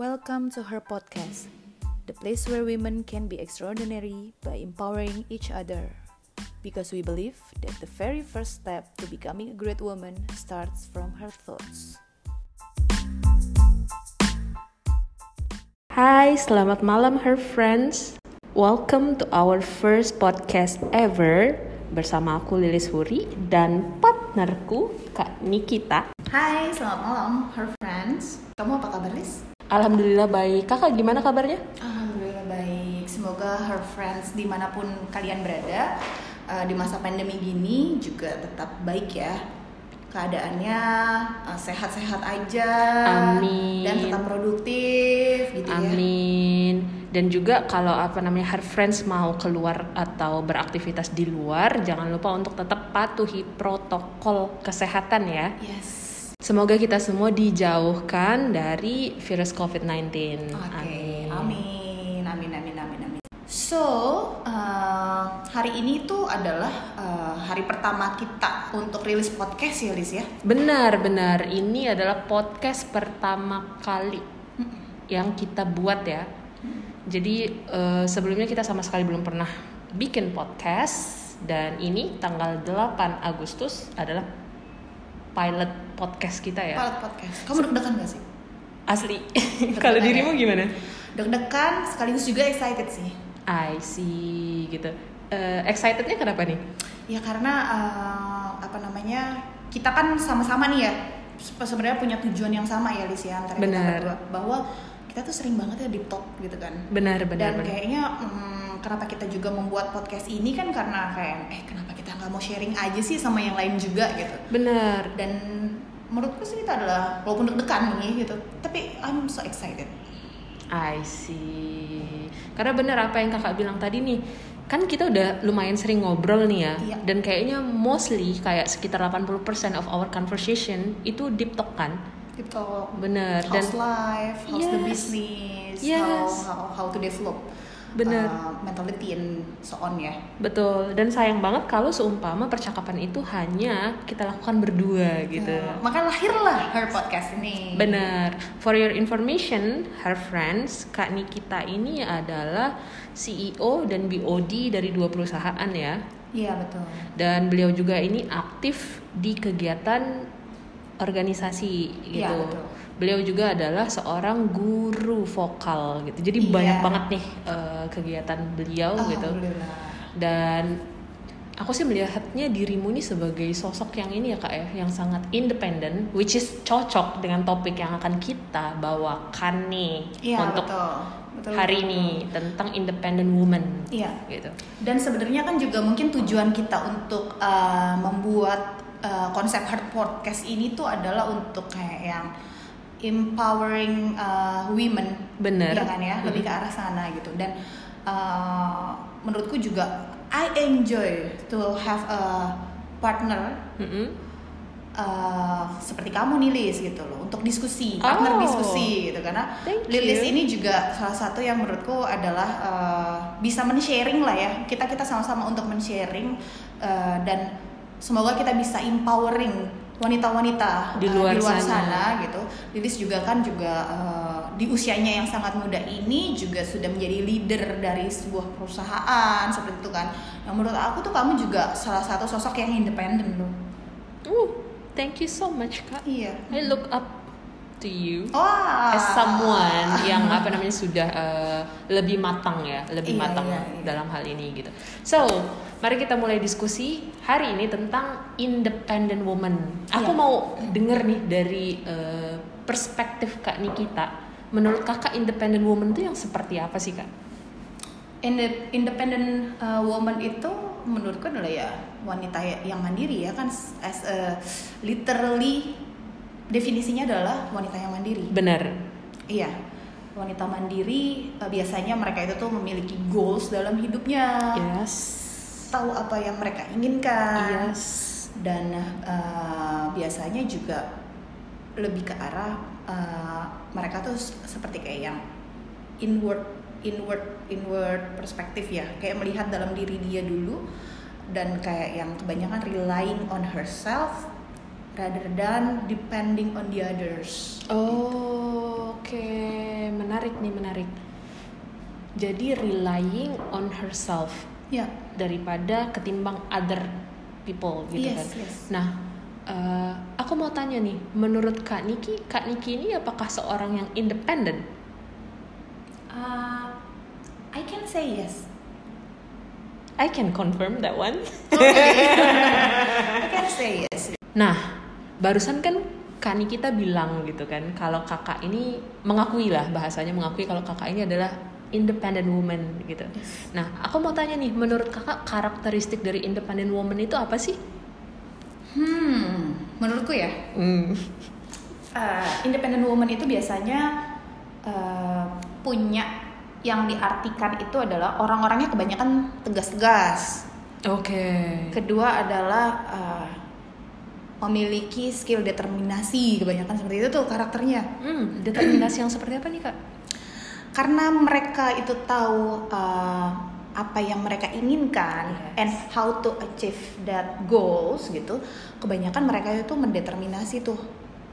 Welcome to her podcast, the place where women can be extraordinary by empowering each other. Because we believe that the very first step to becoming a great woman starts from her thoughts. Hai, selamat malam her friends. Welcome to our first podcast ever bersama aku Lilis Huri dan partnerku Kak Nikita. Hai, selamat malam her friends. Kamu apa kabar, Lis? Alhamdulillah baik. Kakak gimana kabarnya? Alhamdulillah baik. Semoga her friends di mana pun kalian berada uh, di masa pandemi gini juga tetap baik ya. Keadaannya uh, sehat-sehat aja. Amin. Dan tetap produktif gitu ya. Amin. Dan juga kalau apa namanya her friends mau keluar atau beraktivitas di luar, jangan lupa untuk tetap patuhi protokol kesehatan ya. Yes. Semoga kita semua dijauhkan dari virus COVID-19. Oke, amin, amin, amin, amin, amin. So, uh, hari ini tuh adalah uh, hari pertama kita untuk rilis podcast ya, Lis ya. Benar, benar. Ini adalah podcast pertama kali yang kita buat ya. Jadi uh, sebelumnya kita sama sekali belum pernah bikin podcast dan ini tanggal 8 Agustus adalah pilot podcast kita ya. Pilot podcast. Kamu deg-degan gak sih? Asli. Kalau Deg-degan dirimu ya? gimana? Deg-degan sekaligus juga excited sih. I see gitu. Eh, excitednya kenapa nih? Ya karena uh, apa namanya kita kan sama-sama nih ya se- sebenarnya punya tujuan yang sama ya Lis ya antara kita Benar. berdua bahwa kita tuh sering banget ya deep talk gitu kan. Benar, benar, Dan benar. kayaknya mm, kenapa kita juga membuat podcast ini kan karena kayak eh kenapa kita nggak mau sharing aja sih sama yang lain juga gitu. Benar. Dan menurutku sih itu adalah walaupun deg-degan nih gitu, tapi I'm so excited. I see. Karena benar apa yang kakak bilang tadi nih, kan kita udah lumayan sering ngobrol nih ya, Iya. dan kayaknya mostly kayak sekitar 80% of our conversation itu deep talk kan, Deep talk, bener dan how's life, how's the Yes. business, Yes. how, how how to develop Bener. uh, mentality and so on ya. betul dan sayang banget kalau seumpama percakapan itu hanya kita lakukan berdua gitu. Uh, maka lahirlah her podcast ini. Benar. For your information, her friends, Kak Nikita ini adalah CEO dan BOD dari dua perusahaan ya. Iya betul. dan beliau juga ini aktif di kegiatan organisasi gitu. Iya, betul. Beliau juga adalah seorang guru vokal gitu. Jadi Iya. banyak banget nih eh, kegiatan beliau gitu. Dan aku sih melihatnya dirimu ini sebagai sosok yang ini ya Kak ya, yang sangat independen which is cocok dengan topik yang akan kita bawakan nih Iya untuk betul. Betul, hari betul, ini tentang independent woman Iya. gitu. Dan sebenarnya kan juga mungkin tujuan kita untuk uh, membuat uh, konsep hard podcast ini tuh adalah untuk kayak yang empowering uh, women, Bener. ya kan ya, lebih ke arah sana gitu. Dan uh, menurutku juga I enjoy to have a partner Mm-mm. uh, seperti kamu nih gitu loh untuk diskusi partner Oh. diskusi gitu karena Thank Lilis you. ini juga salah satu yang menurutku adalah uh, bisa men-sharing lah ya kita kita sama-sama untuk men-sharing uh, dan semoga kita bisa empowering wanita-wanita Di uh, luar sana. sana. gitu Lilis juga kan juga uh, di usianya yang sangat muda ini juga sudah menjadi leader dari sebuah perusahaan seperti itu kan yang menurut aku tuh kamu juga salah satu sosok yang independen loh Uh, thank you so much kak. iya I look up to you Wah. as someone yang apa namanya sudah uh, lebih matang ya, lebih Iya, matang iya, iya. dalam hal ini gitu. So, mari kita mulai diskusi hari ini tentang independent woman. Aku Iya. mau denger nih dari uh, perspektif kak Nikita. Menurut kakak independent woman itu yang seperti apa sih kak? Inde- independent uh, woman itu menurutku adalah ya wanita ya- yang mandiri ya kan as a literally definisinya adalah wanita yang mandiri. Benar. Iya. Wanita mandiri uh, biasanya mereka itu tuh memiliki goals dalam hidupnya. Yes. Tahu apa yang mereka inginkan. Yes. Dan uh, biasanya juga lebih ke arah uh, mereka tuh seperti kayak yang inward inward inward perspektif ya kayak melihat dalam diri dia dulu dan kayak yang kebanyakan relying on herself rather than depending on the others Oh, oke Oke, menarik nih, menarik. Jadi relying on herself Ya. daripada ketimbang other people gitu Yes, kan. yes. Nah, eh, aku mau tanya nih, menurut Kak Niki, Kak Niki ini apakah seorang yang independen? Uh, I can say yes. I can confirm that one. I can say yes. Nah, barusan kan Kak Nikita bilang gitu kan, kalau kakak ini mengakui lah bahasanya mengakui kalau kakak ini adalah independent woman gitu. Yes. Nah, aku mau tanya nih, menurut kakak karakteristik dari independent woman itu apa sih? Hmm, menurutku ya, Hmm. uh, independent woman itu biasanya uh, punya yang diartikan itu adalah orang-orangnya kebanyakan tegas-tegas. Oke. Kedua adalah uh, memiliki skill determinasi kebanyakan seperti itu tuh karakternya. Hmm, determinasi yang seperti apa nih kak? Karena mereka itu tahu uh, apa yang mereka inginkan Yes. and how to achieve that goals gitu. Kebanyakan mereka itu mendeterminasi tuh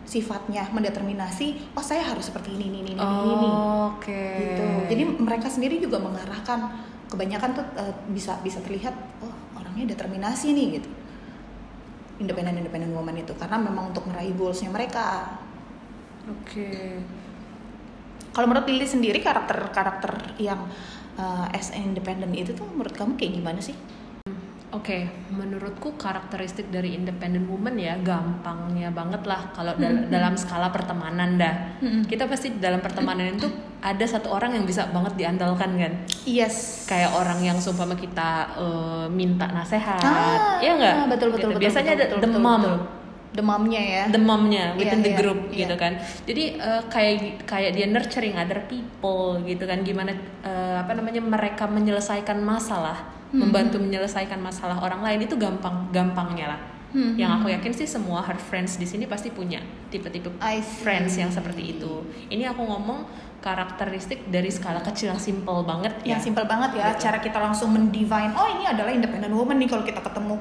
sifatnya mendeterminasi. Oh saya harus seperti ini ini ini ini ini. Oke. gitu. Jadi mereka sendiri juga mengarahkan kebanyakan tuh uh, bisa bisa terlihat oh orangnya determinasi nih gitu. Independent independent woman itu karena memang untuk meraih goalsnya mereka. Oke. Kalau menurut Lili sendiri karakter karakter yang uh, as independent itu tuh menurut kamu kayak gimana sih? Oke, menurutku karakteristik dari independent woman ya gampangnya banget lah kalau dal- dalam skala pertemanan dah. Kita pasti dalam pertemanan itu ada satu orang yang bisa banget diandalkan kan. Yes. Kayak orang yang sumpah sama kita eh, minta nasehat, Ah, ya enggak? betul betul betul. Biasanya betul, ada betul, demam. betul, betul. Demamnya ya. demamnya within Iya, the iya, group iya. gitu kan jadi eh, kayak kayak dia nurturing other people gitu kan gimana eh, apa namanya mereka menyelesaikan masalah Hmm. membantu menyelesaikan masalah orang lain itu gampang gampangnya lah. Hmm, yang aku yakin sih semua her friends di sini pasti punya tipe-tipe friends yang seperti itu. Ini aku ngomong karakteristik dari skala kecil yang simple banget ya. Yang simpel banget ya, Gitu. cara kita langsung mendivine, oh ini adalah independent woman nih kalau kita ketemu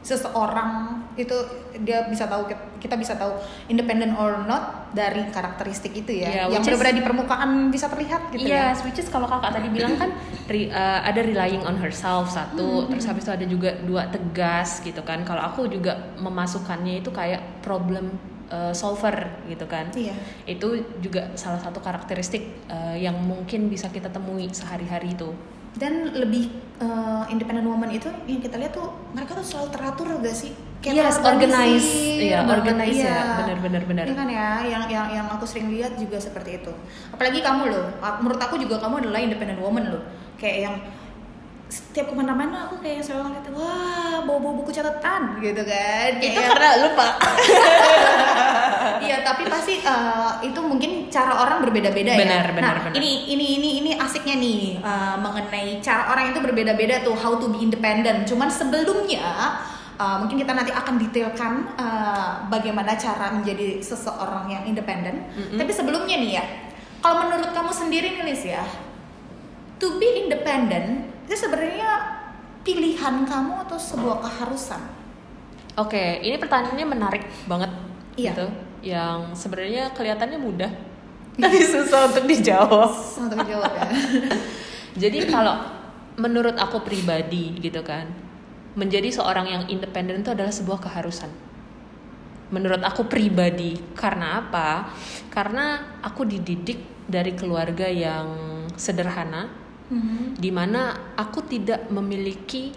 seseorang itu dia bisa tahu kita bisa tahu independent or not dari karakteristik itu ya, Yeah, yang benar-benar di permukaan bisa terlihat gitu ya. Yes, which is kalau kakak tadi bilang kan re- uh, ada relying on herself satu, Hmm. terus habis itu ada juga dua tegas gitu kan. Kalau aku juga memasukkannya itu kayak problem uh, solver gitu kan. Iya. Itu juga salah satu karakteristik uh, yang mungkin bisa kita temui sehari-hari itu. Dan lebih uh, independent woman itu yang kita lihat tuh mereka tuh selalu teratur gak sih? Yes, terorganisir organized. Iya, banget, organized ya. iya. Benar-benar, benar. Iya kan ya, yang yang yang aku sering lihat juga seperti itu. Apalagi kamu loh, menurut aku juga kamu adalah independent woman loh. Kayak yang setiap ke mana-mana aku kayak selalu ngeliat wah bawa bawa buku catatan gitu kan kayak yang- karena lupa. Iya, tapi pasti eh, itu mungkin cara orang berbeda-beda ya. Benar, benar, nah, benar. ini ini ini ini asiknya nih eh, mengenai cara orang itu berbeda-beda tuh how to be independent. Cuman sebelumnya eh, mungkin kita nanti akan detailkan eh, bagaimana cara menjadi seseorang yang independen. Mm-mm. Tapi sebelumnya nih ya, kalau menurut kamu sendiri nih Lis ya, to be independent itu sebenarnya pilihan kamu atau sebuah keharusan? Oke, ini pertanyaannya menarik banget Iya. gitu. Yang sebenarnya kelihatannya mudah, tapi susah untuk dijawab. Untuk jawab ya. Jadi kalau menurut aku pribadi gitu kan, menjadi seorang yang independen itu adalah sebuah keharusan. Menurut aku pribadi, karena apa? Karena aku dididik dari keluarga yang sederhana, Mhm. di mana aku tidak memiliki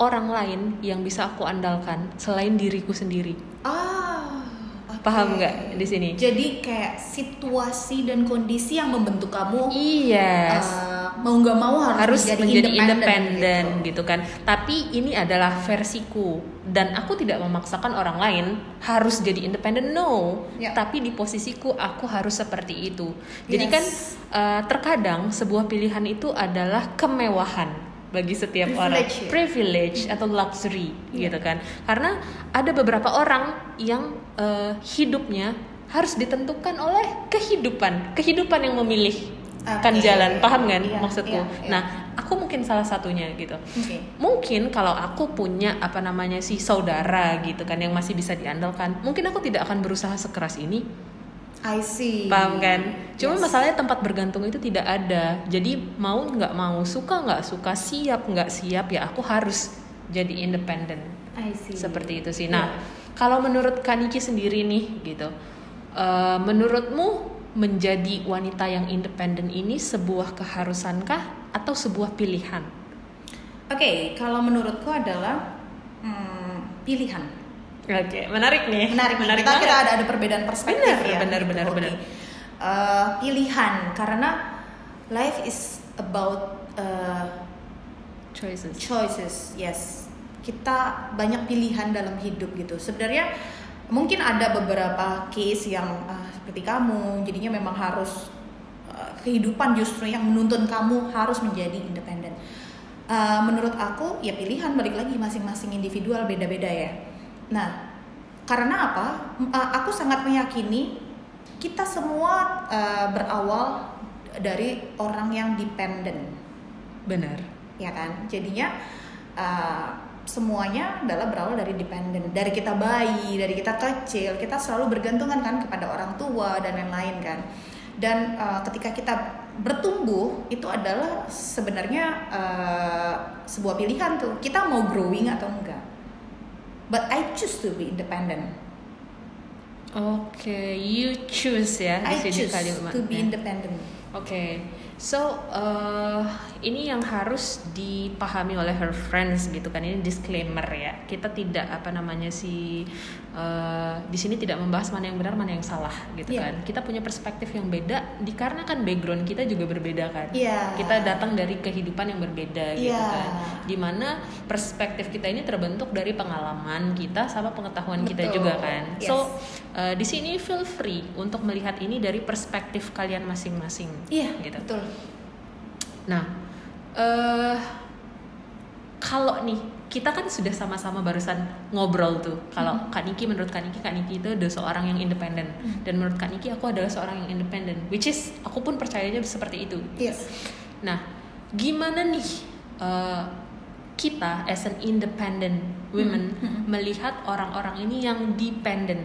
orang lain yang bisa aku andalkan selain diriku sendiri. Ah, oke. Paham nggak di sini? Jadi kayak situasi dan kondisi yang membentuk kamu Iya. uh, mau nggak mau harus, harus menjadi, independen independen gitu. kan. Tapi ini adalah versiku dan aku tidak memaksakan orang lain harus jadi independen no. Ya. Tapi di posisiku aku harus seperti itu. Jadi Yes. kan uh, terkadang sebuah pilihan itu adalah kemewahan bagi setiap orang Privilege ya. privilege atau luxury Iya. gitu kan. Karena ada beberapa orang yang uh, hidupnya harus ditentukan oleh kehidupan, kehidupan yang memilih kan Oke. jalan paham kan Iya, maksudku iya, iya. nah aku mungkin salah satunya gitu Oke. mungkin kalau aku punya apa namanya si saudara gitu kan yang masih bisa diandalkan mungkin aku tidak akan berusaha sekeras ini I see. Paham kan? Cuma Yes. masalahnya tempat bergantung itu tidak ada. Jadi mau nggak mau, suka nggak suka, siap nggak siap ya aku harus jadi independen. I see. Seperti itu sih. Iya. Nah, kalau menurut Kaniki sendiri nih gitu, eh, menurutmu menjadi wanita yang independen ini sebuah keharusankah atau sebuah pilihan? Oke, kalau menurutku adalah hmm, pilihan. Oke, menarik nih. Menarik, menarik kita, banget. kita ada ada perbedaan perspektif Benar, ya. benar, gitu. benar, Oke. benar. Eh, pilihan karena life is about eh, Choices. choices, yes. Kita banyak pilihan dalam hidup gitu. Sebenarnya mungkin ada beberapa case yang ah, seperti kamu, jadinya memang harus eh, kehidupan justru yang menuntun kamu harus menjadi independen. Eh, menurut aku ya pilihan balik lagi masing-masing individual beda-beda ya. Nah, karena apa? Eh, aku sangat meyakini kita semua eh, berawal dari orang yang dependen Benar. ya kan jadinya uh, semuanya adalah berawal dari dependen dari kita bayi dari kita kecil. Kita selalu bergantungan kan kepada orang tua dan lain-lain kan. Dan uh, ketika kita bertumbuh itu adalah sebenarnya uh, sebuah pilihan tuh. Kita mau growing atau enggak. But I choose to be independent. Oke, you choose ya di I sini choose kalimatnya. to be independent. Oke, so uh, ini yang harus dipahami oleh her friends gitu kan ini disclaimer ya. Kita tidak apa namanya sih uh, di sini tidak membahas mana yang benar mana yang salah gitu Iya. kan. Kita punya perspektif yang beda dikarenakan background kita juga berbeda kan. Iya. Kita datang dari kehidupan yang berbeda gitu Iya. kan. Di mana perspektif kita ini terbentuk dari pengalaman kita sama pengetahuan kita Betul. juga kan. Yes. So uh, di sini feel free untuk melihat ini dari perspektif kalian masing-masing iya gitu. betul Nah, eh kalau nih kita kan sudah sama-sama barusan ngobrol tuh. Kalau Hmm. Kak Niki menurut Kak Niki, Kak Niki itu adalah seorang yang independen. Hmm. Dan menurut Kak Niki aku adalah seorang yang independen. Which is aku pun percayanya seperti itu. yes Nah, gimana nih eh, kita as an independent women Hmm, hmm. melihat orang-orang ini yang dependent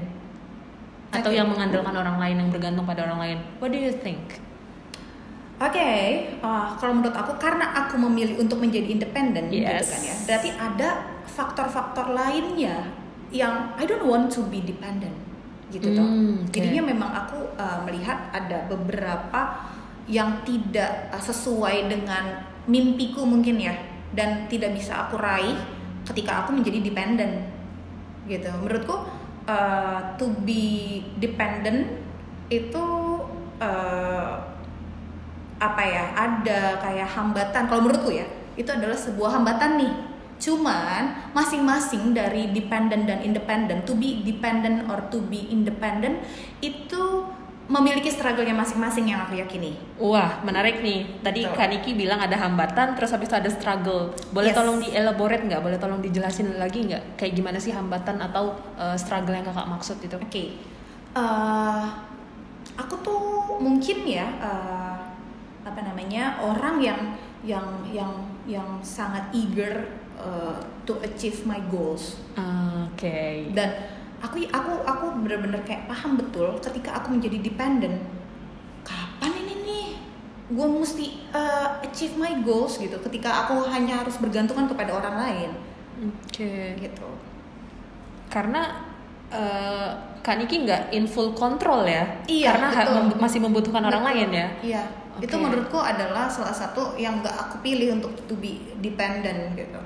atau Oke. yang mengandalkan orang lain yang bergantung pada orang lain? What do you think? Oke, uh, kalau menurut aku karena aku memilih untuk menjadi independen gitu Yes. kan ya, berarti ada faktor-faktor lainnya yang I don't want to be dependent gitu toh. Hmm, oke. Jadinya memang aku uh, melihat ada beberapa yang tidak uh, sesuai dengan mimpiku mungkin ya dan tidak bisa aku raih ketika aku menjadi dependent gitu. Menurutku uh, to be dependent itu uh, apa ya ada kayak hambatan kalau menurutku ya itu adalah sebuah hambatan nih cuman masing-masing dari dependent dan independent to be dependent or to be independent itu memiliki struggle-nya masing-masing yang aku yakini Wah, menarik nih. Tadi Betul. Kak Niki bilang ada hambatan, terus habis itu ada struggle. Boleh Yes. tolong di-elaborate nggak? Boleh tolong dijelasin lagi nggak? Kayak gimana sih hambatan atau uh, struggle yang kakak maksud itu? Oke, Eh, aku tuh mungkin ya eh, apa namanya orang yang yang yang yang sangat eager eh, to achieve my goals Oke. dan aku aku aku bener-bener kayak paham betul ketika aku menjadi dependent kapan ini nih gue mesti uh, achieve my goals gitu ketika aku hanya harus bergantungan kepada orang lain Oke. gitu Karena uh, Kak Niki nggak in full control ya? Iya, Karena ha- betul. mem- masih membutuhkan orang Betul. lain ya? iya Oke. itu menurutku adalah salah satu yang gak aku pilih untuk to be dependent gitu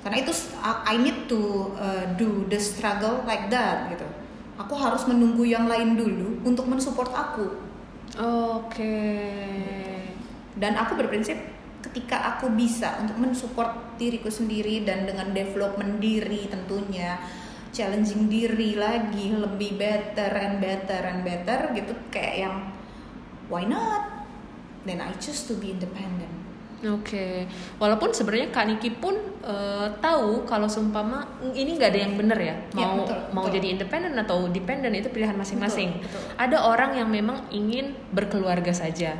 karena itu I need to uh, do the struggle like that gitu aku harus menunggu yang lain dulu untuk mensupport aku Oke. dan aku berprinsip ketika aku bisa untuk mensupport diriku sendiri dan dengan development diri tentunya challenging diri lagi lebih better and better and better gitu kayak yang why not then I choose to be independent. Oke, walaupun sebenarnya Kak Niki pun eh, tahu kalau seumpama ini nggak ada yang benar ya, Ya, mau betul, mau betul. jadi independen atau dependen itu pilihan masing-masing. Ada orang yang memang ingin berkeluarga saja,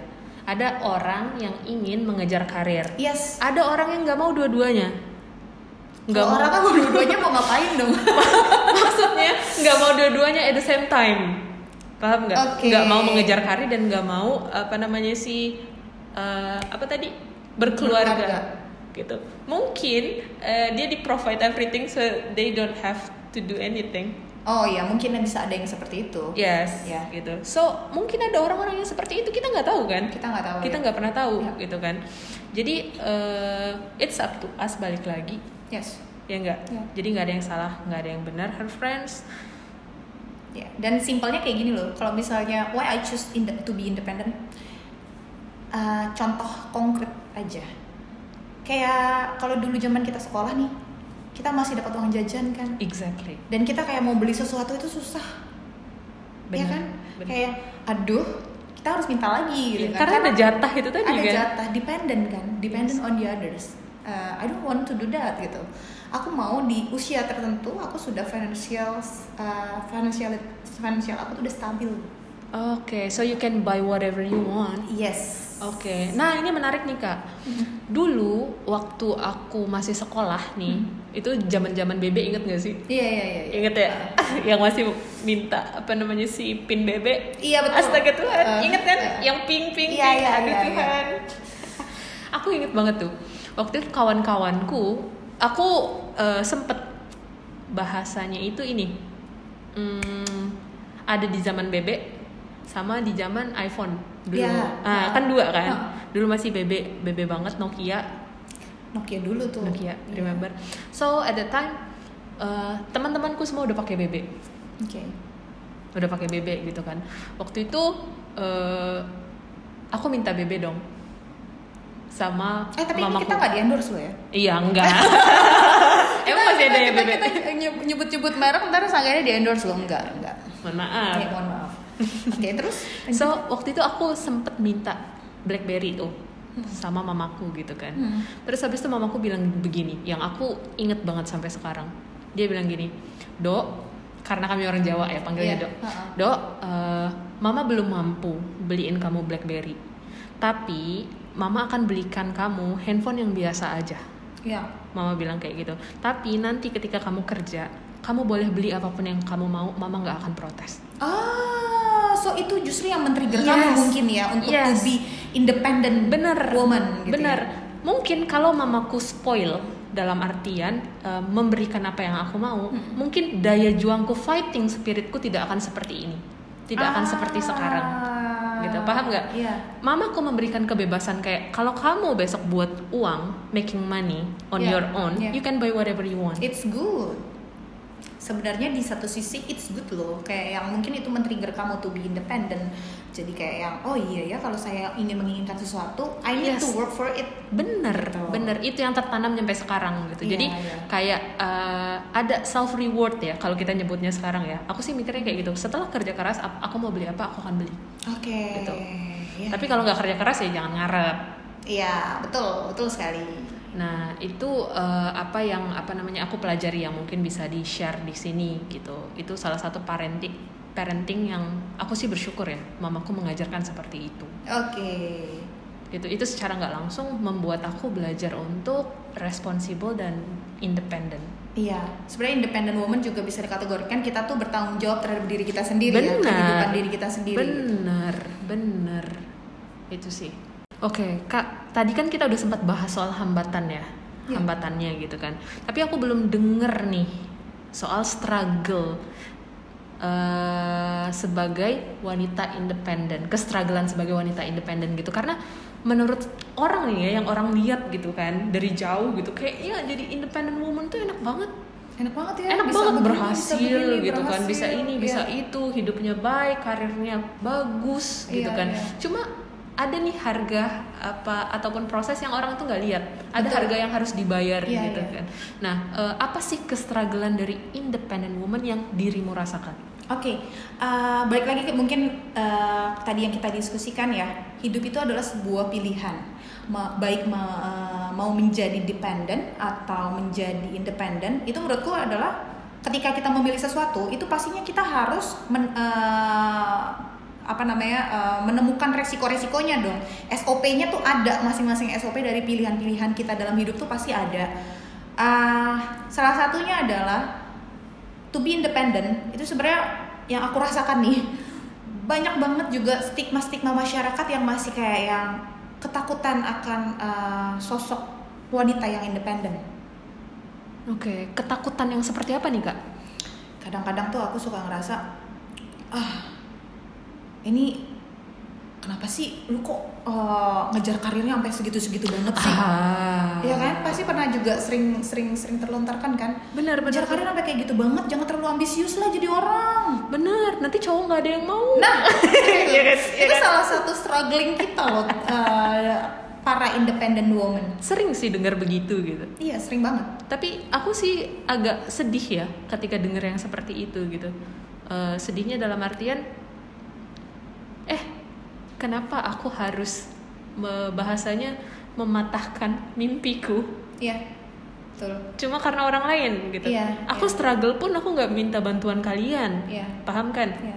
ada orang yang ingin mengejar karir, yes. Ada orang yang nggak mau dua-duanya, nggak mau orang kan dua-duanya mau ngapain dong? Maksudnya nggak mau dua-duanya at the same time. Paham nggak Oke. nggak mau mengejar karir dan nggak mau apa namanya sih eh, apa tadi berkeluarga, Berkeluarga. gitu mungkin eh, dia di provide everything so they don't have to do anything Oh iya, mungkin bisa ada yang seperti itu. yes Ya. gitu so mungkin ada orang-orang yang seperti itu kita nggak tahu kan Kita nggak tahu. kita ya. nggak pernah tahu Ya. gitu kan jadi eh, it's up to us balik lagi Yes. ya enggak Ya. jadi nggak ada yang salah nggak ada yang benar her friends Ya. Dan simpelnya kayak gini loh. Kalau misalnya why I choose in to be independent, uh, contoh konkret aja. Kayak kalau dulu zaman kita sekolah nih, kita masih dapat uang jajan kan. exactly Dan kita kayak mau beli sesuatu itu susah. ya Benar, kan? benar. Kayak aduh, kita harus minta lagi gitu Iya, kan. karena ada jatah itu tadi ada kan jatah dependent kan dependent on the others Uh, I don't want to do that gitu aku mau di usia tertentu aku sudah financial uh, financial financial aku tuh udah stabil Oke, so you can buy whatever you want. yes Oke, nah ini menarik nih kak. Dulu waktu aku masih sekolah nih, itu zaman-zaman BB inget gak sih? iya iya iya iya. Ingat ya, yang masih minta apa namanya si pin BB. Iya, betul. Astaga Tuhan, Uh, inget kan? uh. yang pink pink Iya, pink. iya, iya, iya. Tuhan. aku inget banget tuh. Waktu itu kawan-kawanku, aku eh, sempet bahasanya itu ini. Hmm, ada di zaman BB sama di zaman iPhone dulu. Iya. Ah, kan dua kan. Heeh. Dulu masih BB, BB banget Nokia Nokia dulu tuh Nokia, Iya. remember? So at the time uh, teman-temanku semua udah pakai BB, oke udah pakai BB gitu kan. Waktu itu uh, aku minta BB dong sama eh tapi ini mamaku. kita nggak di endorse lo ya Iya enggak. Emang masih ada ya kita, BB? kita nyebut nyebut merek ntar seenggaknya di endorse lo enggak enggak Mohon maaf. Oke, mohon maaf oke terus So waktu itu aku sempet minta BlackBerry tuh sama mamaku gitu kan. Hmm. Terus habis itu mamaku bilang begini, yang aku inget banget sampai sekarang. Dia bilang gini, Dok, karena kami orang Jawa ya panggilnya Iya, Dok. Dok, eh, Mama belum mampu beliin kamu BlackBerry, tapi Mama akan belikan kamu handphone yang biasa aja. ya Mama bilang kayak gitu. Tapi nanti ketika kamu kerja, kamu boleh beli apa pun yang kamu mau, Mama nggak akan protes. Ah, so itu justru yang men-trigger Yes. kamu mungkin ya untuk Yes. to be independent bener woman gitu bener ya. mungkin kalau mamaku spoil dalam artian eh, memberikan apa yang aku mau Hmm. mungkin daya juangku fighting spiritku tidak akan seperti ini tidak akan Ah, seperti sekarang gitu paham nggak Iya. mamaku memberikan kebebasan kayak kalau kamu besok buat uang making money on Yeah, your own yeah. you can buy whatever you want It's good. Sebenarnya di satu sisi it's good loh. Kayak yang mungkin itu men-trigger kamu to be independent. Jadi kayak yang oh iya ya kalau saya ingin menginginkan sesuatu, I need Yes. to work for it. bener Gitu. bener itu yang tertanam sampai sekarang gitu Iya, jadi iya. kayak eh, ada self reward ya kalau kita nyebutnya sekarang ya aku sih mikirnya kayak gitu setelah kerja keras aku mau beli apa aku akan beli Oke. Gitu. Iya. tapi kalau nggak kerja keras ya jangan ngarep Iya, betul, betul sekali. Nah itu eh, apa yang apa namanya aku pelajari yang mungkin bisa di share di sini gitu. Itu salah satu parenting parenting yang aku sih bersyukur ya mamaku mengajarkan seperti itu. Oke. gitu. Itu secara nggak langsung membuat aku belajar untuk responsible dan independen Iya, sebenarnya independent woman juga bisa dikategorikan kita tuh bertanggung jawab terhadap diri kita sendiri ya, Benar. kehidupan diri kita sendiri. bener bener itu sih. Oke kak tadi kan kita udah sempat bahas soal hambatan ya Ya. hambatannya gitu kan tapi aku belum denger nih soal struggle eh, sebagai wanita independen kestrugglean sebagai wanita independen gitu karena menurut orang nih ya yang orang lihat gitu kan dari jauh gitu kayak ya jadi independent woman tuh enak banget Enak banget ya. enak bisa banget begini, berhasil bisa begini, gitu kan berhasil. bisa ini Iya. bisa itu hidupnya baik karirnya bagus gitu Iya, kan iya. cuma ada nih harga apa ataupun proses yang orang tuh nggak lihat. Ada Betul. harga yang harus dibayar Iya, gitu iya. kan. Nah eh, apa sih kestrugglean dari independent woman yang dirimu rasakan? Oke, uh, balik lagi ke mungkin uh, tadi yang kita diskusikan ya, hidup itu adalah sebuah pilihan, Ma- baik ma- uh, mau menjadi dependent atau menjadi independen, itu menurutku adalah ketika kita memilih sesuatu, itu pastinya kita harus men- uh, apa namanya uh, menemukan resiko-resikonya dong. SOP-nya tuh ada masing-masing SOP dari pilihan-pilihan kita dalam hidup tuh pasti ada. Uh, salah satunya adalah to be independent itu sebenarnya yang aku rasakan nih banyak banget juga stigma-stigma masyarakat yang masih kayak yang ketakutan akan uh, sosok wanita yang independen. Oke, ketakutan yang seperti apa nih kak? Kadang-kadang tuh aku suka ngerasa, ah ini kenapa sih lu kok uh, ngejar karirnya sampai segitu-segitu banget sih? Ah. Ya kan pasti pernah juga sering sering sering terlontarkan kan. Benar, benar. Ngejar karir sampai kayak gitu banget, jangan terlalu ambisius lah jadi orang. Bener, nanti cowok nggak ada yang mau. Nah, Iya kan? Iya itu kan? salah satu struggling kita loh uh, para independent woman. Sering sih dengar begitu gitu. Iya, sering banget. Tapi aku sih agak sedih ya ketika dengar yang seperti itu gitu. Eh, sedihnya dalam artian, eh kenapa aku harus bahasanya mematahkan mimpiku Iya. Betul. cuma karena orang lain gitu. Iya, aku iya. struggle pun aku nggak minta bantuan kalian, Iya. paham kan? Iya.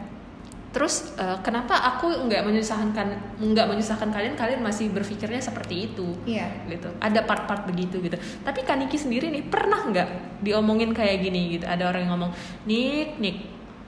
Terus eh, kenapa aku nggak menyusahkan nggak menyusahkan kalian? Kalian masih berpikirnya seperti itu, Iya. gitu. Ada part-part begitu gitu. Tapi Kaniki sendiri nih pernah nggak diomongin kayak gini gitu? Ada orang yang ngomong, Nik, Nik,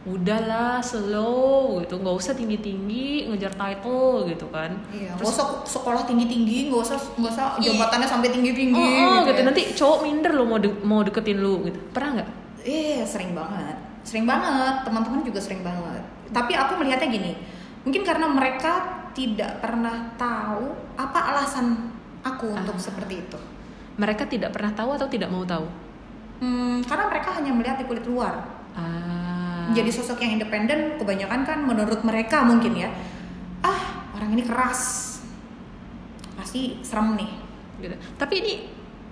udahlah slow gitu, nggak usah tinggi-tinggi ngejar title gitu kan? Iya, nggak Terus usah sekolah tinggi-tinggi, nggak usah nggak usah jabatannya sampai Oh, tinggi-tinggi oh, gitu, ya. nanti cowok minder lo mau de- mau deketin lu gitu. Pernah nggak? Iya, sering banget. Sering banget, teman-teman juga sering banget. Tapi aku melihatnya gini, mungkin karena mereka tidak pernah tahu apa alasan aku untuk Ah. seperti itu. Mereka tidak pernah tahu atau tidak mau tahu? Hmm, karena mereka hanya melihat di kulit luar. Ah. Jadi sosok yang independen kebanyakan kan menurut mereka mungkin ya, ah orang ini keras, pasti serem nih. gitu. Tapi ini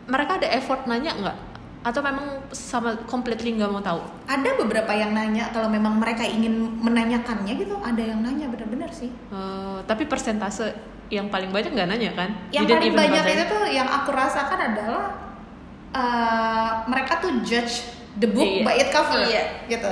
mereka ada effort nanya nggak? Atau memang sama completely nggak mau tahu? Ada beberapa yang nanya kalau memang mereka ingin menanyakannya gitu, ada yang nanya benar-benar sih. Eh, tapi persentase yang paling banyak nggak nanya kan? Yang didn't paling banyak itu tuh yang aku rasakan adalah uh, mereka tuh judge the book Iya. by its cover, Iya. gitu.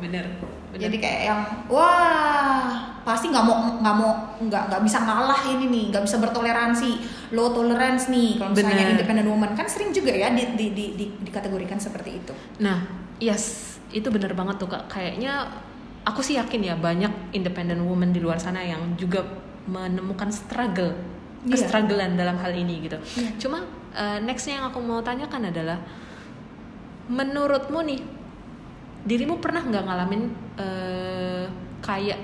bener. bener. Jadi kayak yang wah pasti nggak mau nggak mau nggak nggak bisa ngalah ini nih, nggak bisa bertoleransi, low tolerance nih. Kalau misalnya Bener. independent woman kan sering juga ya di, di, di, di, dikategorikan seperti itu. Nah, yes, itu bener banget tuh kak. Kayaknya aku sih yakin ya banyak independent woman di luar sana yang juga menemukan struggle, Iya. kestrugglean dalam hal ini gitu. Iya. Cuma eh, nextnya yang aku mau tanyakan adalah, menurutmu nih, dirimu pernah nggak ngalamin eh, kayak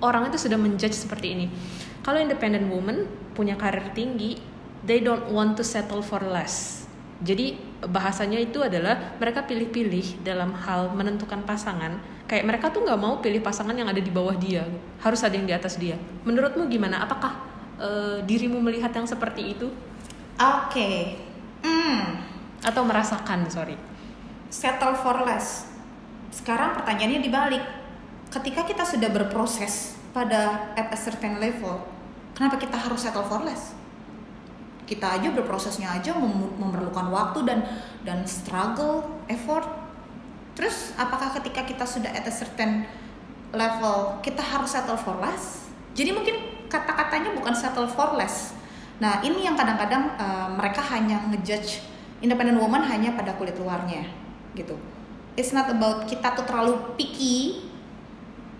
orang itu sudah menjudge seperti ini? Kalau independent woman punya karir tinggi, they don't want to settle for less. Jadi bahasanya itu adalah mereka pilih-pilih dalam hal menentukan pasangan. Kayak mereka tuh nggak mau pilih pasangan yang ada di bawah dia, harus ada yang di atas dia. Menurutmu gimana? Apakah eh, dirimu melihat yang seperti itu Oke, Hmm, atau merasakan? Sorry. settle for less. Sekarang pertanyaannya dibalik. Ketika kita sudah berproses pada at a certain level, kenapa kita harus settle for less? Kita aja berprosesnya aja mem- memerlukan waktu dan dan struggle, effort. Terus apakah ketika kita sudah at a certain level kita harus settle for less? Jadi mungkin kata-katanya bukan settle for less. Nah ini yang kadang-kadang uh, mereka hanya ngejudge independent woman hanya pada kulit luarnya gitu. It's not about kita tuh terlalu picky,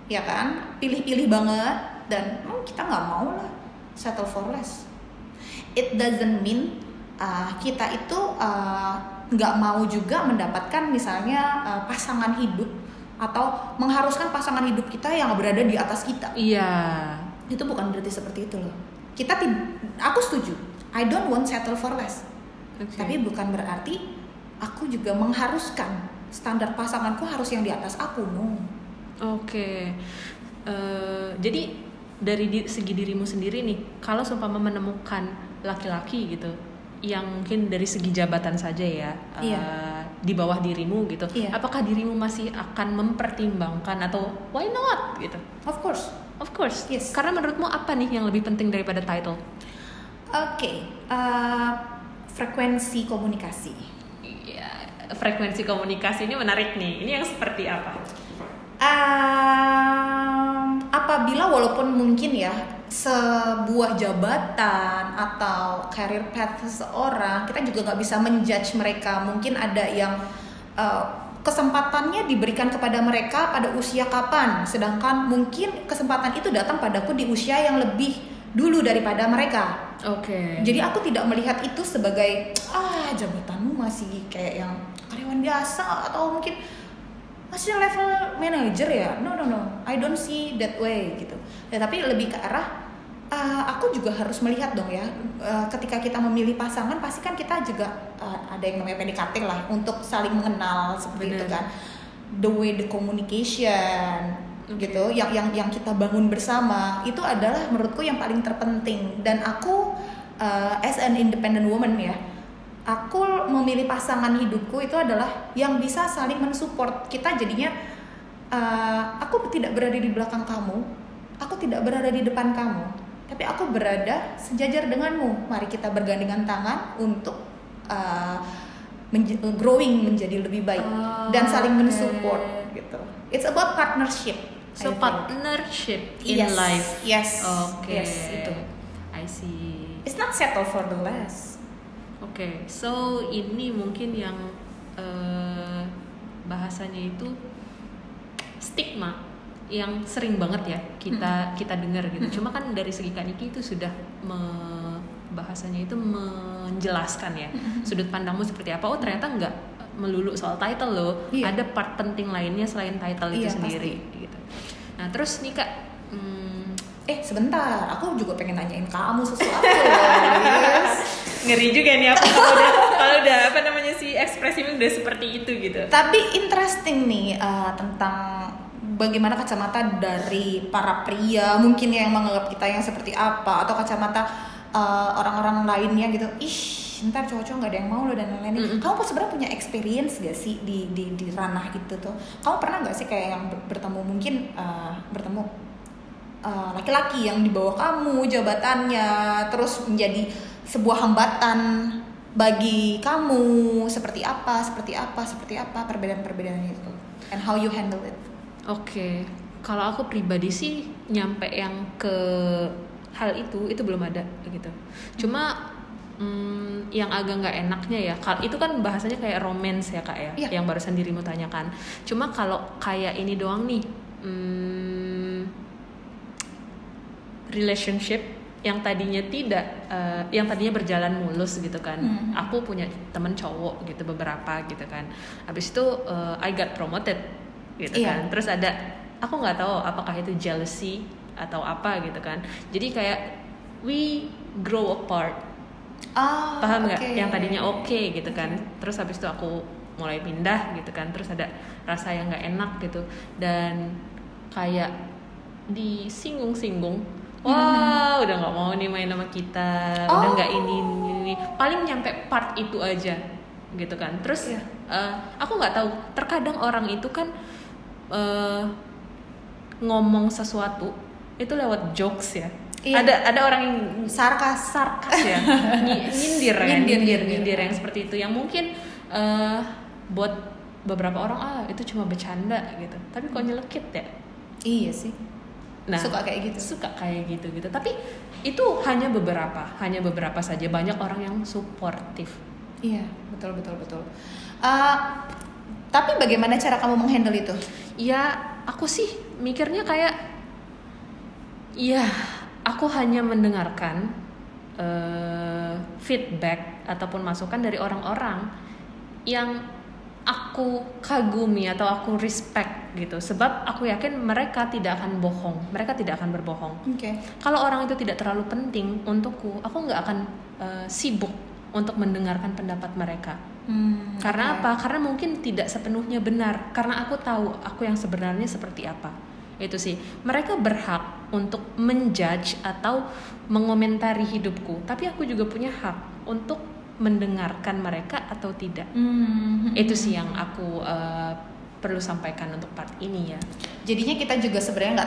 ya kan? Pilih-pilih banget dan hmm, kita nggak mau lah settle for less. It doesn't mean uh, kita itu uh, nggak mau juga mendapatkan misalnya uh, pasangan hidup atau mengharuskan pasangan hidup kita yang berada di atas kita Iya. itu bukan berarti seperti itu loh kita aku setuju I don't want settle for less Oke. tapi bukan berarti aku juga mengharuskan standar pasanganku harus yang di atas aku no Oke, Eh, jadi dari di- segi dirimu sendiri nih, kalau seumpama menemukan laki-laki gitu, yang mungkin dari segi jabatan saja ya, eh, Iya. di bawah dirimu gitu, Iya. apakah dirimu masih akan mempertimbangkan atau why not gitu? of course Of course, Yes. Karena menurutmu apa nih yang lebih penting daripada title? oke uh, frekuensi komunikasi Iya, frekuensi komunikasi ini menarik nih. Ini yang seperti apa? Um, apabila walaupun mungkin ya sebuah jabatan atau career path seseorang kita juga nggak bisa menjudge mereka mungkin ada yang uh, kesempatannya diberikan kepada mereka pada usia kapan sedangkan mungkin kesempatan itu datang padaku di usia yang lebih dulu daripada mereka. Oke. jadi aku tidak melihat itu sebagai ah jabatanmu masih kayak yang karyawan biasa atau mungkin masih level manager ya? No no no. I don't see that way gitu. Ya, tapi lebih ke arah uh, aku juga harus melihat dong ya uh, ketika kita memilih pasangan pasti kan kita juga uh, ada yang namanya PDKT lah untuk saling mengenal seperti itu Bener. kan. The way the communication Oke. gitu yang yang yang kita bangun bersama itu adalah menurutku yang paling terpenting. Dan aku uh, as an independent woman ya aku memilih pasangan hidupku itu adalah yang bisa saling mensupport. Kita jadinya uh, aku tidak berada di belakang kamu aku tidak berada di depan kamu tapi aku berada sejajar denganmu. Mari kita bergandengan tangan untuk uh, menj- growing menjadi lebih baik dan saling Oke. mensupport gitu. It's about partnership So I think. partnership in Yes, life. yes, Oke. yes, itu. I see. it's not settle for the less Oke, so ini mungkin yang eh, bahasanya itu stigma yang sering banget ya kita kita dengar gitu. Cuma kan dari segi Kak Niki itu sudah me- bahasanya itu menjelaskan ya sudut pandangmu seperti apa. Oh ternyata nggak melulu soal title loh. Iya. Ada part penting lainnya selain title itu Iya, sendiri gitu. Nah terus nih Kak, hmm, eh sebentar aku juga pengen nanyain kamu sesuatu Liz. ngeri juga nih aku kalau udah kalau udah apa namanya sih ekspresinya udah seperti itu gitu. tapi interesting nih uh, tentang bagaimana kacamata dari para pria mungkin yang menganggap kita yang seperti apa atau kacamata uh, orang-orang lainnya gitu ih ntar cowok-cowok nggak ada yang mau lo dan lain-lain. Mm-mm. kamu sebenarnya punya experience gak sih di di di ranah itu tuh? Kamu pernah nggak sih kayak yang ber- bertemu mungkin uh, bertemu uh, laki-laki yang di bawah kamu jabatannya terus menjadi sebuah hambatan bagi kamu? Seperti apa seperti apa seperti apa perbedaan-perbedaan itu? And how you handle it? Oke, kalau aku pribadi sih nyampe yang ke hal itu itu belum ada gitu. Cuma mm, yang agak nggak enaknya ya, itu kan bahasanya kayak romance ya kak ya, Iya. yang barusan dirimu tanyakan. Cuma kalau kayak ini doang nih, mm, relationship yang tadinya tidak, eh, yang tadinya berjalan mulus gitu kan. Hmm. Aku punya temen cowok gitu beberapa gitu kan. Habis itu eh, I got promoted gitu Iya. kan. Terus ada aku nggak tahu apakah itu jealousy atau apa gitu kan. Jadi kayak we grow apart. Ah Paham nggak? oke. Yang tadinya oke gitu kan. Terus habis itu aku mulai pindah gitu kan. Terus ada rasa yang nggak enak gitu dan kayak disinggung-singgung. Wah, udah nggak mau nih main sama kita, udah Oh. nggak ini, ini, ini. Paling nyampe part itu aja, gitu kan. Terus Iya. eh, aku nggak tahu. Terkadang orang itu kan eh, ngomong sesuatu itu lewat jokes ya. Iya. Ada ada orang yang sarkas sarkas ya. Ny- nyindir ya. Nyindir, nyindir nyindir. nyindir yang seperti itu. Yang mungkin eh, buat beberapa orang ah itu cuma bercanda gitu. Tapi kok nyelekit ya? Iya sih. Nah suka kayak gitu. suka kayak gitu gitu tapi itu hanya beberapa hanya beberapa saja. Banyak orang yang suportif. Iya betul betul betul. Ah, tapi bagaimana cara kamu menghandle itu? Ya aku sih mikirnya kayak ya aku hanya mendengarkan eh, feedback ataupun masukan dari orang-orang yang aku kagumi atau aku respect gitu sebab aku yakin mereka tidak akan bohong mereka tidak akan berbohong oke kalau orang itu tidak terlalu penting untukku aku nggak akan eh, sibuk untuk mendengarkan pendapat mereka Hmm, karena oke. apa? Karena mungkin tidak sepenuhnya benar. Karena aku tahu aku yang sebenarnya seperti apa. Itu sih. Mereka berhak untuk menjudge atau mengomentari hidupku. Tapi aku juga punya hak untuk mendengarkan mereka atau tidak. Hmm, Itu sih yang aku eh, perlu sampaikan untuk part ini ya. jadinya kita juga sebenarnya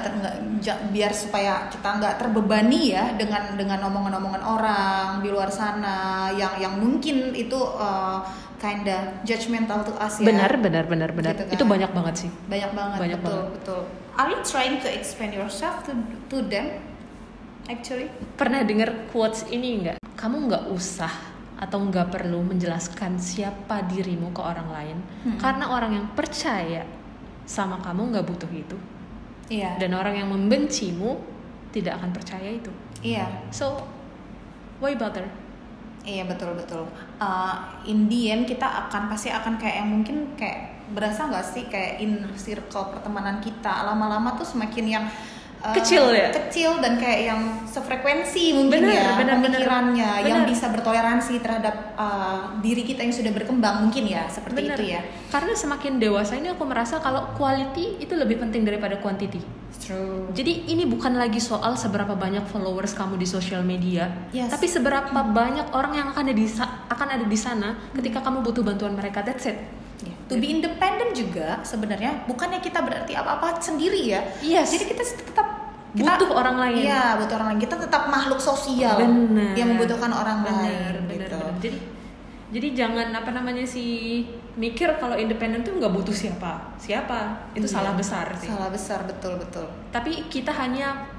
nggak biar supaya kita nggak terbebani ya dengan dengan omongan-omongan orang di luar sana yang yang mungkin itu uh, kinda judgmental to us ya Benar, benar, benar, benar. Gitu kan. Itu banyak banget sih. banyak banget Banyak betul banget. betul are you trying to explain yourself to to them actually Pernah dengar quotes ini nggak? Kamu nggak usah atau nggak perlu menjelaskan siapa dirimu ke orang lain Hmm. karena orang yang percaya sama kamu nggak butuh itu Iya. dan orang yang membencimu tidak akan percaya itu Iya. so why bother Iya betul betul. Uh, in the end kita akan pasti akan kayak yang mungkin kayak berasa nggak sih kayak in circle pertemanan kita lama-lama tuh semakin yang uh, Kecil ya? Kecil dan kayak yang sefrekuensi mungkin Bener, ya bener, bener. pemikirannya yang Bener. bisa bertoleransi terhadap uh, diri kita yang sudah berkembang mungkin ya seperti Bener. itu ya. karena semakin dewasa ini aku merasa kalau quality itu lebih penting daripada quantity True. Jadi ini bukan lagi soal seberapa banyak followers kamu di sosial media, Yes. tapi seberapa banyak orang yang akan ada di akan ada di sana ketika kamu butuh bantuan mereka. That's it. To be independent juga sebenarnya bukannya kita berarti apa-apa sendiri ya. Yes. Jadi kita tetap kita, Butuh orang lain. Iya, butuh orang lain. Kita tetap makhluk sosial Bener. yang membutuhkan orang Bener, lain bener, gitu. bener. Jadi jadi jangan apa namanya sih mikir kalau independen tuh nggak butuh siapa siapa itu Iya. salah besar sih. Salah besar betul betul. Tapi kita hanya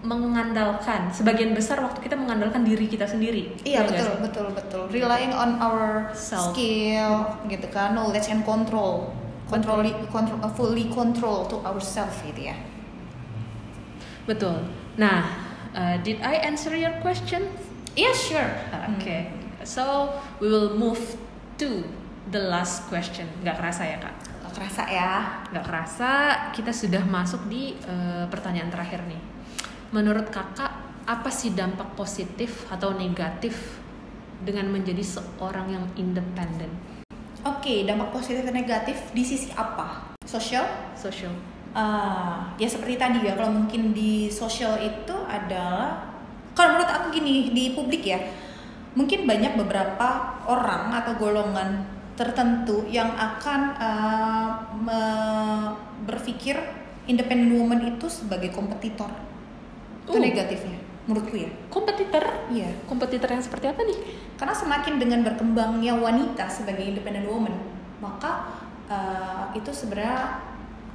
mengandalkan sebagian besar waktu kita mengandalkan diri kita sendiri. Iya nggak betul betul betul. Relying on our Self. skill gitu kan, knowledge and control. Control, control fully control to ourselves gitu ya. Betul. Nah, uh, did I answer your question? Iya sure. Oke, so we will move to the last question. Gak kerasa ya kak? Gak kerasa ya. Gak kerasa kita sudah masuk di eh, pertanyaan terakhir nih. Menurut kakak apa sih dampak positif atau negatif dengan menjadi seorang yang independen? Oke, dampak positif dan negatif di sisi apa? Social? Social. Ah, ya seperti tadi ya, kalau mungkin di sosial itu adalah kalau menurut aku gini di publik ya, mungkin banyak beberapa orang atau golongan tertentu yang akan me- berpikir independent woman itu sebagai kompetitor. Itu negatifnya menurutku ya. Kompetitor? Iya. Kompetitor yang seperti apa nih? Karena semakin dengan berkembangnya wanita sebagai independent woman, maka uh, itu sebenarnya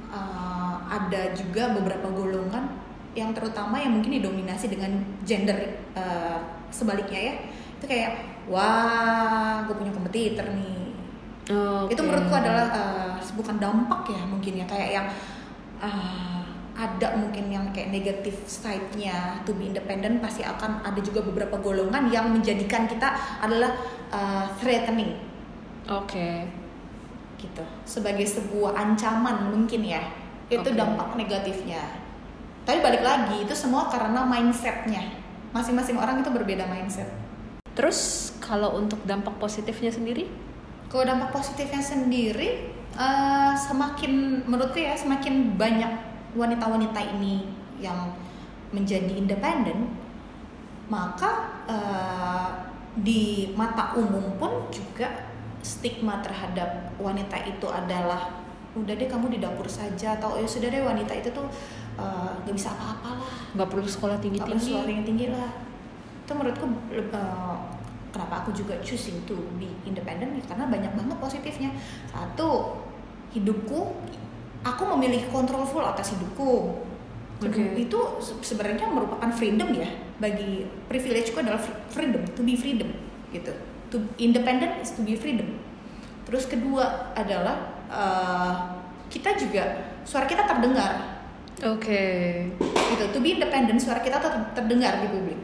uh, ada juga beberapa golongan yang terutama yang mungkin didominasi dengan gender uh, sebaliknya ya. Itu kayak wah, gue punya kompetitor nih. Itu menurutku adalah uh, bukan dampak ya mungkin ya kayak yang uh, ada mungkin yang kayak negatif side-nya to be independent pasti akan ada juga beberapa golongan yang menjadikan kita adalah uh, threatening Oke. gitu sebagai sebuah ancaman mungkin ya itu Oke. dampak negatifnya tapi balik lagi itu semua karena mindsetnya masing-masing orang itu berbeda mindset Terus kalau untuk dampak positifnya sendiri? kalau dampak positifnya sendiri eh, semakin menurutku ya semakin banyak wanita-wanita ini yang menjadi independen maka eh, di mata umum pun juga stigma terhadap wanita itu adalah udah deh kamu di dapur saja atau ya sudah deh wanita itu tuh eh, nggak bisa apa-apalah. Nggak perlu sekolah nggak perlu tinggi-tinggi? suara yang tinggi lah. Itu menurutku eh, kenapa aku juga choosing to be independent karena banyak banget positifnya. Satu hidupku aku memiliki kontrol full atas hidupku. Oke. itu se- sebenarnya merupakan freedom ya. Bagi privilegeku adalah fr- freedom to be freedom gitu. To independent is to be freedom. Terus kedua adalah eh, kita juga suara kita terdengar. Oke. gitu to be independent suara kita tetap terdengar di publik.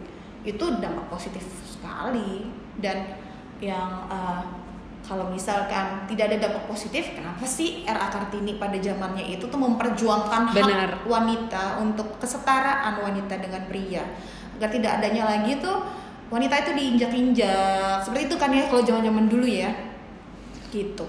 Itu dampak positif sekali. Dan yang uh, kalau misalkan tidak ada dampak positif kenapa sih RA Kartini pada zamannya itu tuh memperjuangkan Benar. hak wanita untuk kesetaraan wanita dengan pria? Agar tidak adanya lagi tuh wanita itu diinjak-injak. Seperti itu kan ya kalau zaman-zaman dulu ya. Gitu.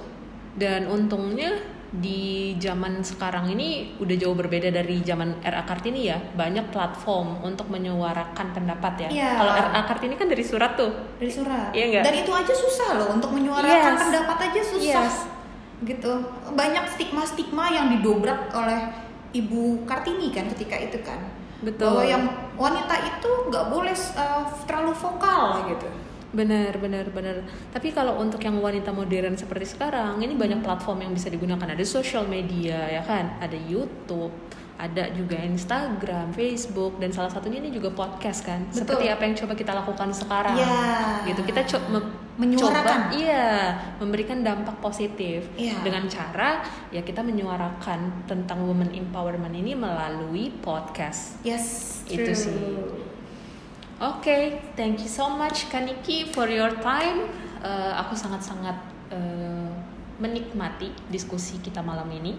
Dan untungnya di zaman sekarang ini udah jauh berbeda dari zaman RA Kartini ya. Banyak platform untuk menyuarakan pendapat ya. Iya. Kalau RA Kartini kan dari surat tuh. dari surat Iya nggak? dan itu aja susah loh untuk menyuarakan Yes. pendapat aja susah Yes. gitu banyak stigma-stigma yang didobrak oleh ibu kartini kan ketika itu kan Betul. bahwa yang wanita itu nggak boleh uh, terlalu vokal gitu Benar, benar, benar. Tapi kalau untuk yang wanita modern seperti sekarang, ini banyak platform yang bisa digunakan. Ada social media, ya kan? Ada YouTube, ada juga Instagram, Facebook, dan salah satunya ini juga podcast kan. Betul. Seperti apa yang coba kita lakukan sekarang. Iya. Gitu. Kita co- me- Menyuarakan. coba iya memberikan dampak positif Iya. dengan cara ya kita menyuarakan tentang women empowerment ini melalui podcast. Yes, Itu true. sih. Oke, thank you so much Kaniki for your time. Eh, aku sangat-sangat eh, menikmati diskusi kita malam ini.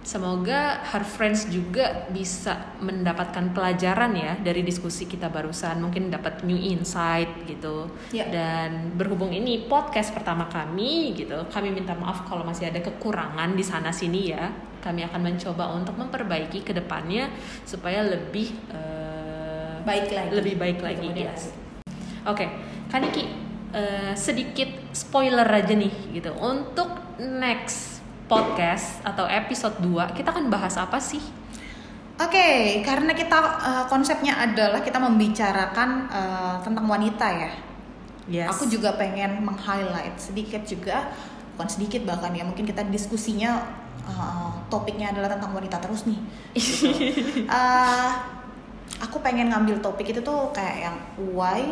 Semoga Her Friends juga bisa mendapatkan pelajaran ya dari diskusi kita barusan. Mungkin dapat new insight gitu. Ya. Dan berhubung ini podcast pertama kami gitu, kami minta maaf kalau masih ada kekurangan di sana sini ya. Kami akan mencoba untuk memperbaiki ke depannya supaya lebih eh, Baik lagi. lebih baik lagi. Yes. Oke, Kaniki eh, sedikit spoiler aja nih gitu. Untuk next podcast atau episode 2 kita akan bahas apa sih? Oke, karena kita eh, konsepnya adalah kita membicarakan eh, tentang wanita ya. Yes. Aku juga pengen meng-highlight sedikit juga, bukan sedikit bahkan ya, mungkin kita diskusinya eh, topiknya adalah tentang wanita terus nih. Gitu. Eh, aku pengen ngambil topik itu tuh kayak yang why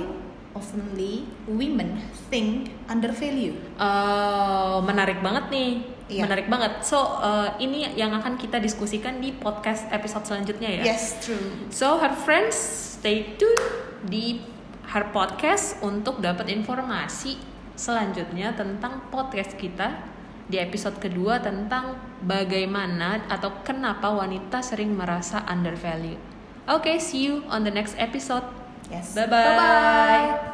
oftenly women think undervalue. Eh, menarik banget nih. Iya. Menarik banget. So, eh, ini yang akan kita diskusikan di podcast episode selanjutnya ya. Yes, true. So, her friends, stay tune di her podcast untuk dapat informasi selanjutnya tentang podcast kita di episode kedua tentang bagaimana atau kenapa wanita sering merasa undervalued. Oke, see you on the next episode. Yes. Bye-bye. Bye-bye.